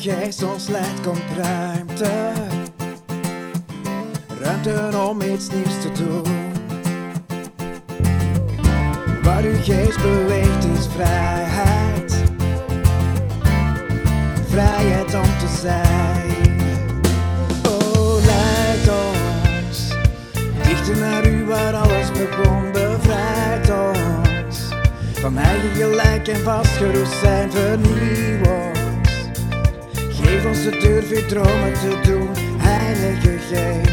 geest ons leidt komt ruimte. Ruimte om iets nieuws te doen. Waar uw geest beweegt is vrijheid. Vrijheid om te zijn. Oh, leid ons dichter naar u waar alles begon. Bevrijd ons van eigen gelijk en vastgeroest zijn. Vernieuw ons. De durf uw dromen te doen. Heilige Geest,